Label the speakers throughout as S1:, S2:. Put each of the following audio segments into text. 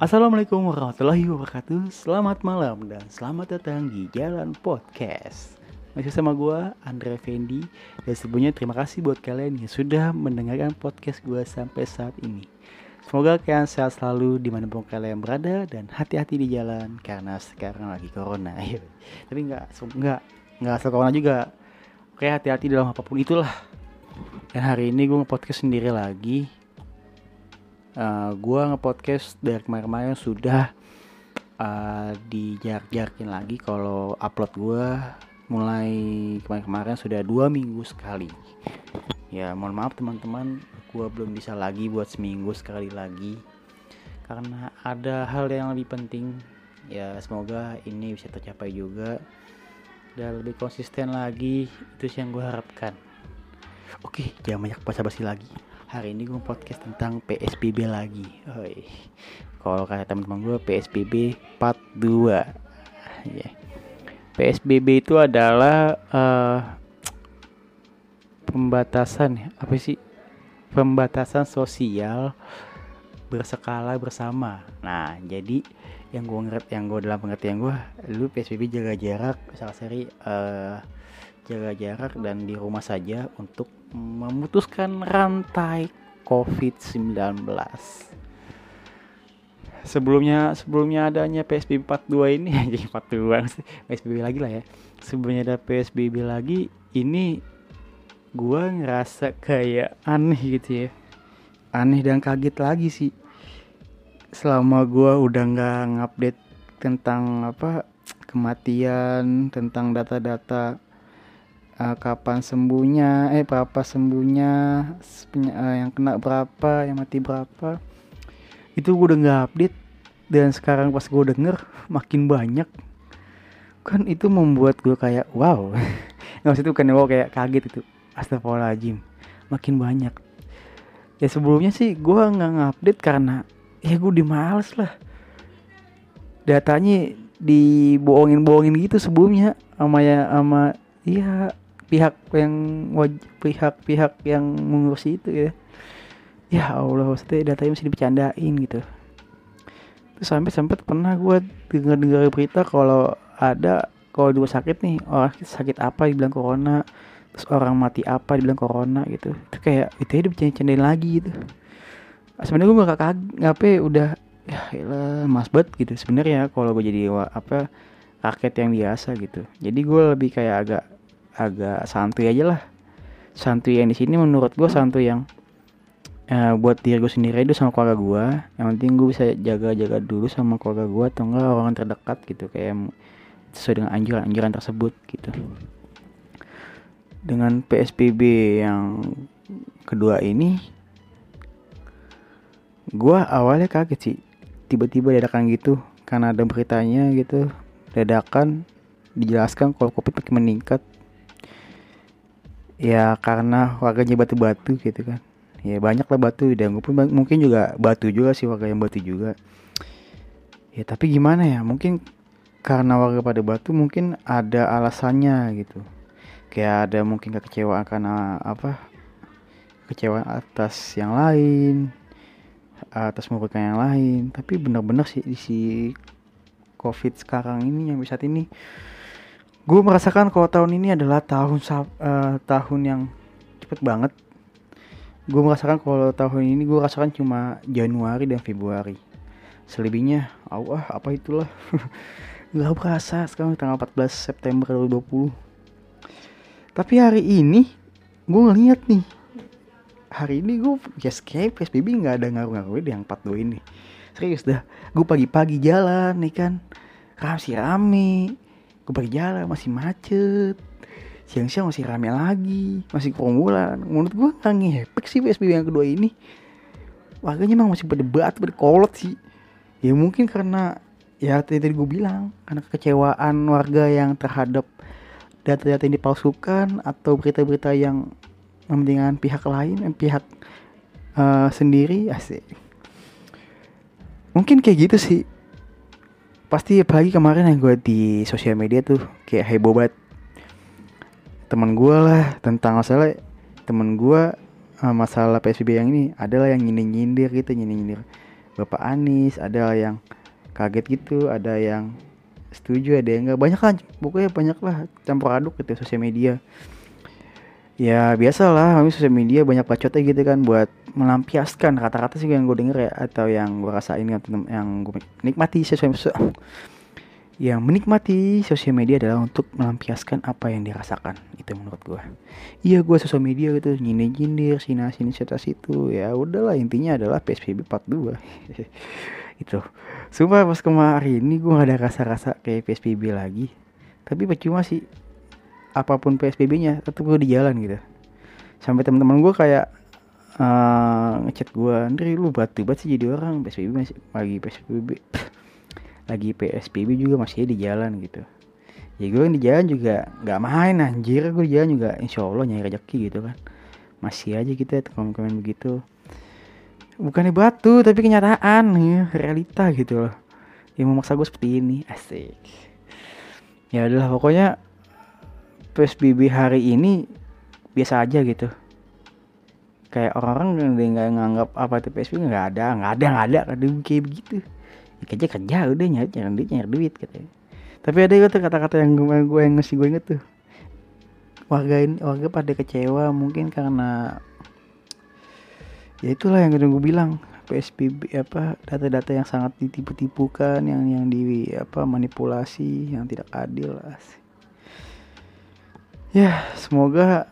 S1: Assalamualaikum warahmatullahi wabarakatuh. Selamat malam dan selamat datang di Jalan Podcast. Masih sama gue Andre Fendi. Dan sebelumnya terima kasih buat kalian yang sudah mendengarkan podcast gue sampai saat ini. Semoga kalian sehat selalu di mana pun kalian berada Dan hati-hati di jalan karena sekarang lagi corona. Tapi nggak nggak nggak asal corona juga. Oke hati-hati dalam apa pun itulah. Dan hari ini gue nge-podcast sendiri lagi uh, gue ngepodcast dari kemarin-kemarin sudah uh, dijarak-jarakin lagi kalau upload gue mulai kemarin-kemarin sudah dua minggu sekali. Ya mohon maaf teman-teman gue belum bisa lagi buat seminggu sekali lagi karena ada hal yang lebih penting. Ya semoga ini bisa tercapai juga dan lebih konsisten lagi. Itu sih yang gue harapkan. Oke jangan banyak basa-basi lagi hari ini gue podcast tentang PSBB lagi. Kalau kata teman-teman gue PSBB part 2. Yeah. PSBB itu adalah uh, pembatasan apa sih? Pembatasan sosial berskala bersama. Nah, jadi yang gue ngerti yang gue dalam pengertian gue, lu PSBB jaga jarak, misalnya seri uh, jaga jarak dan di rumah saja untuk memutuskan rantai COVID-19. Sebelumnya sebelumnya adanya PSBB 42 ini jadi 42 PSBB lagi lah ya. Sebelumnya ada PSBB lagi ini gua ngerasa kayak aneh gitu ya. Aneh dan kaget lagi sih. Selama gua udah nggak ngupdate tentang apa kematian, tentang data-data uh, kapan sembuhnya? Eh berapa sembuhnya? Uh, yang kena berapa? Yang mati berapa? Itu gue udah nggak update. Dan sekarang pas gue denger makin banyak. Kan itu membuat gue kayak wow. Nggak itu kan wow kayak kaget itu. Astagfirullahaladzim. Makin banyak. Ya sebelumnya sih gue nggak ngupdate karena ya gue dimales lah. Datanya dibohongin-bohongin gitu sebelumnya. Sama ya sama iya pihak yang pihak-pihak yang mengurusi itu ya ya Allah maksudnya datanya masih dibercandain gitu. Terus sampai sempat pernah gue dengar dengar berita kalau ada kalau dua sakit nih orang sakit apa dibilang corona terus orang mati apa dibilang corona gitu. Itu kayak itu ya dibercandain lagi gitu. Sebenarnya gue gak kaget ngapain ya udah ya elah mas bet gitu sebenarnya kalau gue jadi apa rakyat yang biasa gitu. Jadi gue lebih kayak agak agak santuy aja lah. Santuy yang di sini menurut gue santuy yang uh, buat diri gue sendiri itu sama keluarga gue yang penting gue bisa jaga-jaga dulu sama keluarga gue atau enggak orang terdekat gitu kayak sesuai dengan anjuran-anjuran tersebut gitu. Dengan PSBB yang kedua ini gue awalnya kaget sih. Tiba-tiba dadakan gitu karena ada beritanya gitu dadakan dijelaskan kalau covid makin meningkat ya karena warganya batu-batu gitu kan. Ya banyak lah batu. Dan gue pun mungkin juga batu juga sih warga yang batu juga. Ya tapi gimana ya? Mungkin karena warga pada batu mungkin ada alasannya gitu. Kayak ada mungkin kekecewaan karena apa kecewaan atas yang lain atas merugikan yang lain. Tapi benar-benar sih di si covid sekarang ini yang saat ini gue merasakan kalau tahun ini adalah tahun uh, tahun yang cepet banget. Gue merasakan kalau tahun ini gue rasakan cuma Januari dan Februari. Selebihnya awah apa itulah? Nggak berasa sekarang tanggal 14 September 2020 tapi hari ini gue ngeliat nih. Hari ini gue ya kayak PSBB nggak ada ngaruh-ngaruh yang 42 ini. Serius dah gue pagi-pagi jalan nih kan. Masih rame gue berjalan masih macet. Siang-siang masih rame lagi masih kerumunan menurut gue nggak ngepek sih PSBB yang kedua ini. Warganya emang masih berdebat berkolot sih. Ya mungkin karena ya tadi, tadi gue bilang karena kekecewaan warga yang terhadap data-data yang dipalsukan atau berita-berita yang mementingkan pihak lain yang pihak uh, sendiri asik. Mungkin kayak gitu sih pasti apalagi kemarin yang gue di sosial media tuh kayak heboh banget. Teman gue lah tentang masalah teman gue uh, masalah PSBB yang ini. Adalah yang nyindir nyindir gitu nyindir nyindir Bapak Anies ada yang kaget gitu ada yang setuju ada yang enggak. Banyak kan pokoknya banyak lah campur aduk gitu sosial media ya biasalah kami sosial media banyak bacotnya gitu kan buat melampiaskan kata-kata sih yang gue denger ya atau yang gue rasain yang gue nikmati sosial media. Yang menikmati sosial media adalah untuk melampiaskan apa yang dirasakan itu menurut gue. Iya gue sosial media gitu nyindir nyindir sini sini cerita situ ya udahlah intinya adalah psbb part 2 itu. Sumpah pas kemarin ini gue gak ada rasa-rasa kayak psbb lagi. Tapi percuma sih apa pun psbb nya tetap gue di jalan gitu. Sampai teman-teman gue kayak uh, ngechat gue Andri lu batu banget sih jadi orang psbb masih lagi psbb lagi PSBB juga masih di jalan gitu. Ya gue di jalan juga nggak main anjir. Gue di jalan juga insya Allah nyari rezeki gitu kan. Masih aja kita komen-komen begitu. Bukannya batu tapi kenyataan ya, realita gitu loh. Yang memaksa gue seperti ini asik. Ya adalah pokoknya PSBB hari ini biasa aja gitu. Kayak orang-orang yang nggak nganggap apa itu PSBB nggak ada nggak ada nggak ada kayak begitu. Kerja kerja udah nyari nyari duit nyari duit katanya tapi ada itu kata-kata yang gue, gue yang ngasih gue inget tuh. Warga ini warga pada kecewa mungkin karena ya itulah yang gue bilang PSBB apa data-data yang sangat ditipu-tipukan yang yang di apa manipulasi yang tidak adil ya semoga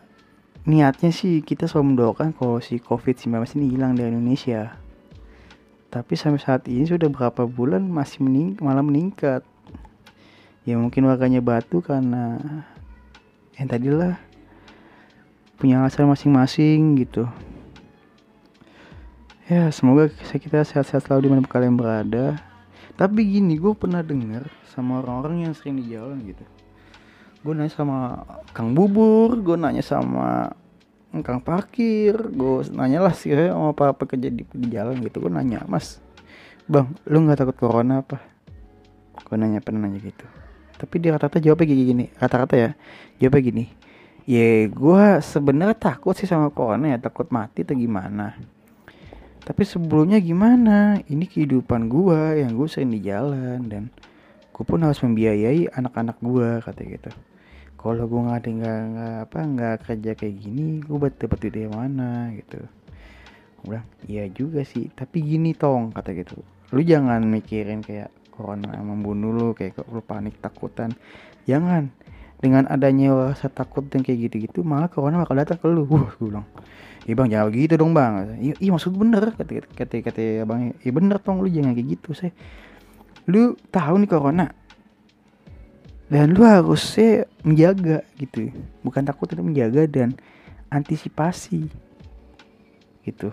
S1: niatnya sih kita selalu mendoakan kalau si COVID-19 ini hilang dari Indonesia. Tapi sampai saat ini sudah berapa bulan masih mening malah meningkat. Ya mungkin warganya batu karena yang tadilah punya alasan masing-masing gitu. Ya semoga kita sehat-sehat selalu di mana kalian berada. Tapi gini gue pernah dengar sama orang-orang yang sering di jalan gitu gue nanya sama kang bubur gue nanya sama Kang parkir gue nanya lah sih saya mau apa apa kerja di, di jalan? Gitu. Gue nanya mas bang lu nggak takut corona apa? Gue nanya pernah nanya gitu. Tapi dia rata-rata jawabnya gini gini rata-rata ya jawabnya gini ya gue sebenarnya takut sih sama corona ya takut mati atau gimana. Tapi sebelumnya gimana? Ini kehidupan gue yang gue sering di jalan dan gue pun harus membiayai anak-anak gue kata gitu kalau gue nggak ada nggak apa nggak kerja kayak gini gue buat dapat duit dari mana gitu. Gue bilang iya juga sih tapi gini tong kata gitu. Lu jangan mikirin kayak corona membunuh lu kayak lu panik takutan. Jangan. Dengan adanya rasa takut dan kayak gitu-gitu malah corona bakal datang ke lu. Wah gue bilang. Iya bang jangan begitu dong bang. Iya, iya maksud bener kata kata kata bang iya bener tong lu jangan kayak gitu saya lu tahu nih corona dan lu harusnya menjaga gitu. Bukan takut tapi menjaga dan antisipasi gitu.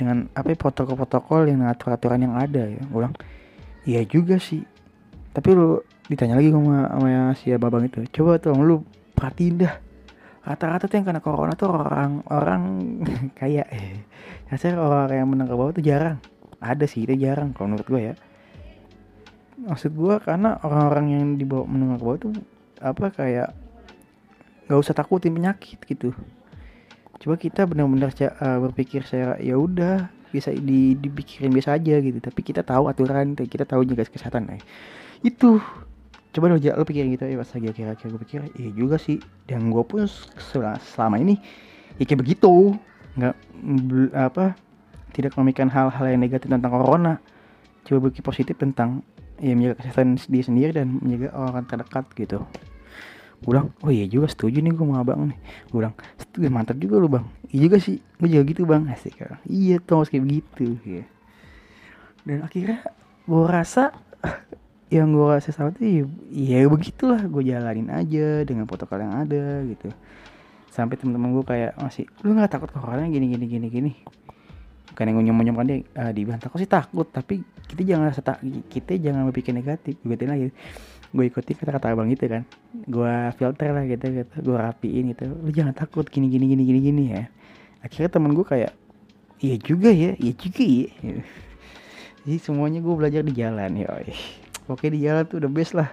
S1: Dengan apa ya, protokol-protokol yang aturan-aturan yang ada ya. Ulang iya juga sih. Tapi lu ditanya lagi sama sama si babang itu coba tuh lu perhatiin dah. Rata-rata tuh yang kena corona tuh orang orang kayak eh saya orang yang menang ke bawah tuh jarang. Ada sih itu jarang kalau menurut gue ya maksud gue karena orang-orang yang dibawa menengah ke bawah tuh apa kayak nggak usah takutin penyakit gitu. Coba kita benar-benar uh, berpikir saya ya udah bisa di, dipikirin biasa aja gitu. Tapi kita tahu aturan kita tahu juga kesehatan eh. itu. Coba lo, lo pikirin gitu ya pas lagi kira-kira gue pikir iya juga sih. Dan gue pun selama ini ya kayak begitu. Nggak apa tidak memikirkan hal-hal yang negatif tentang corona. Coba berpikir positif tentang ya menjaga kesehatan diri sendiri dan menjaga orang terdekat gitu. Gue oh iya juga setuju nih gue sama abang nih. Gue bilang setuju mantap juga lu bang. Iya juga sih gue juga gitu bang. Asik kan? Iya tuh kayak begitu ya dan akhirnya gue rasa yang gue rasa sama tuh ya, ya begitulah gue jalanin aja dengan protokol yang ada gitu. Sampai temen-temen gue kayak masih lu nggak takut corona gini gini gini gini? Bukan yang nyom kan dia uh, dibantah kok sih takut tapi kita jangan tak kita jangan berpikir negatif ikutin lagi. Gue ikutin kata-kata abang gitu kan. Gue filter lah gitu gitu. Gue rapiin gitu. Lu jangan takut gini gini gini gini gini ya. Akhirnya temen gue kayak iya juga ya iya juga ya. Jadi semuanya gue belajar di jalan ya oke di jalan tuh udah best lah.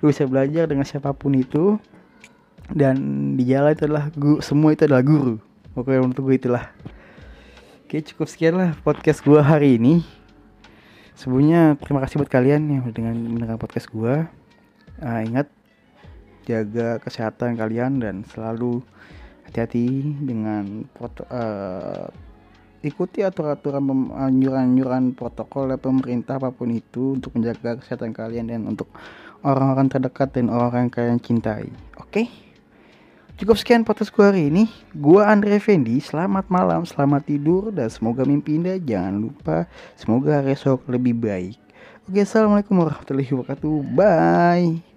S1: Lu bisa belajar dengan siapa pun itu. Dan di jalan itu adalah guru semua itu adalah guru. Oke untuk gue itulah. Oke cukup sekian lah podcast gue hari ini Sebelumnya terima kasih buat kalian yang dengan mendengar podcast gue uh, Ingat jaga kesehatan kalian dan selalu hati-hati dengan foto, uh, ikuti aturan-aturan anjuran-anjuran protokol pemerintah apa pun itu untuk menjaga kesehatan kalian dan untuk orang-orang terdekat dan orang-orang yang kalian cintai. Oke? Okay? Cukup sekian podcast gue hari ini. Gue Andre Fendi. Selamat malam, selamat tidur, dan semoga mimpi indah. Jangan lupa, semoga esok lebih baik. Oke, assalamualaikum warahmatullahi wabarakatuh. Bye.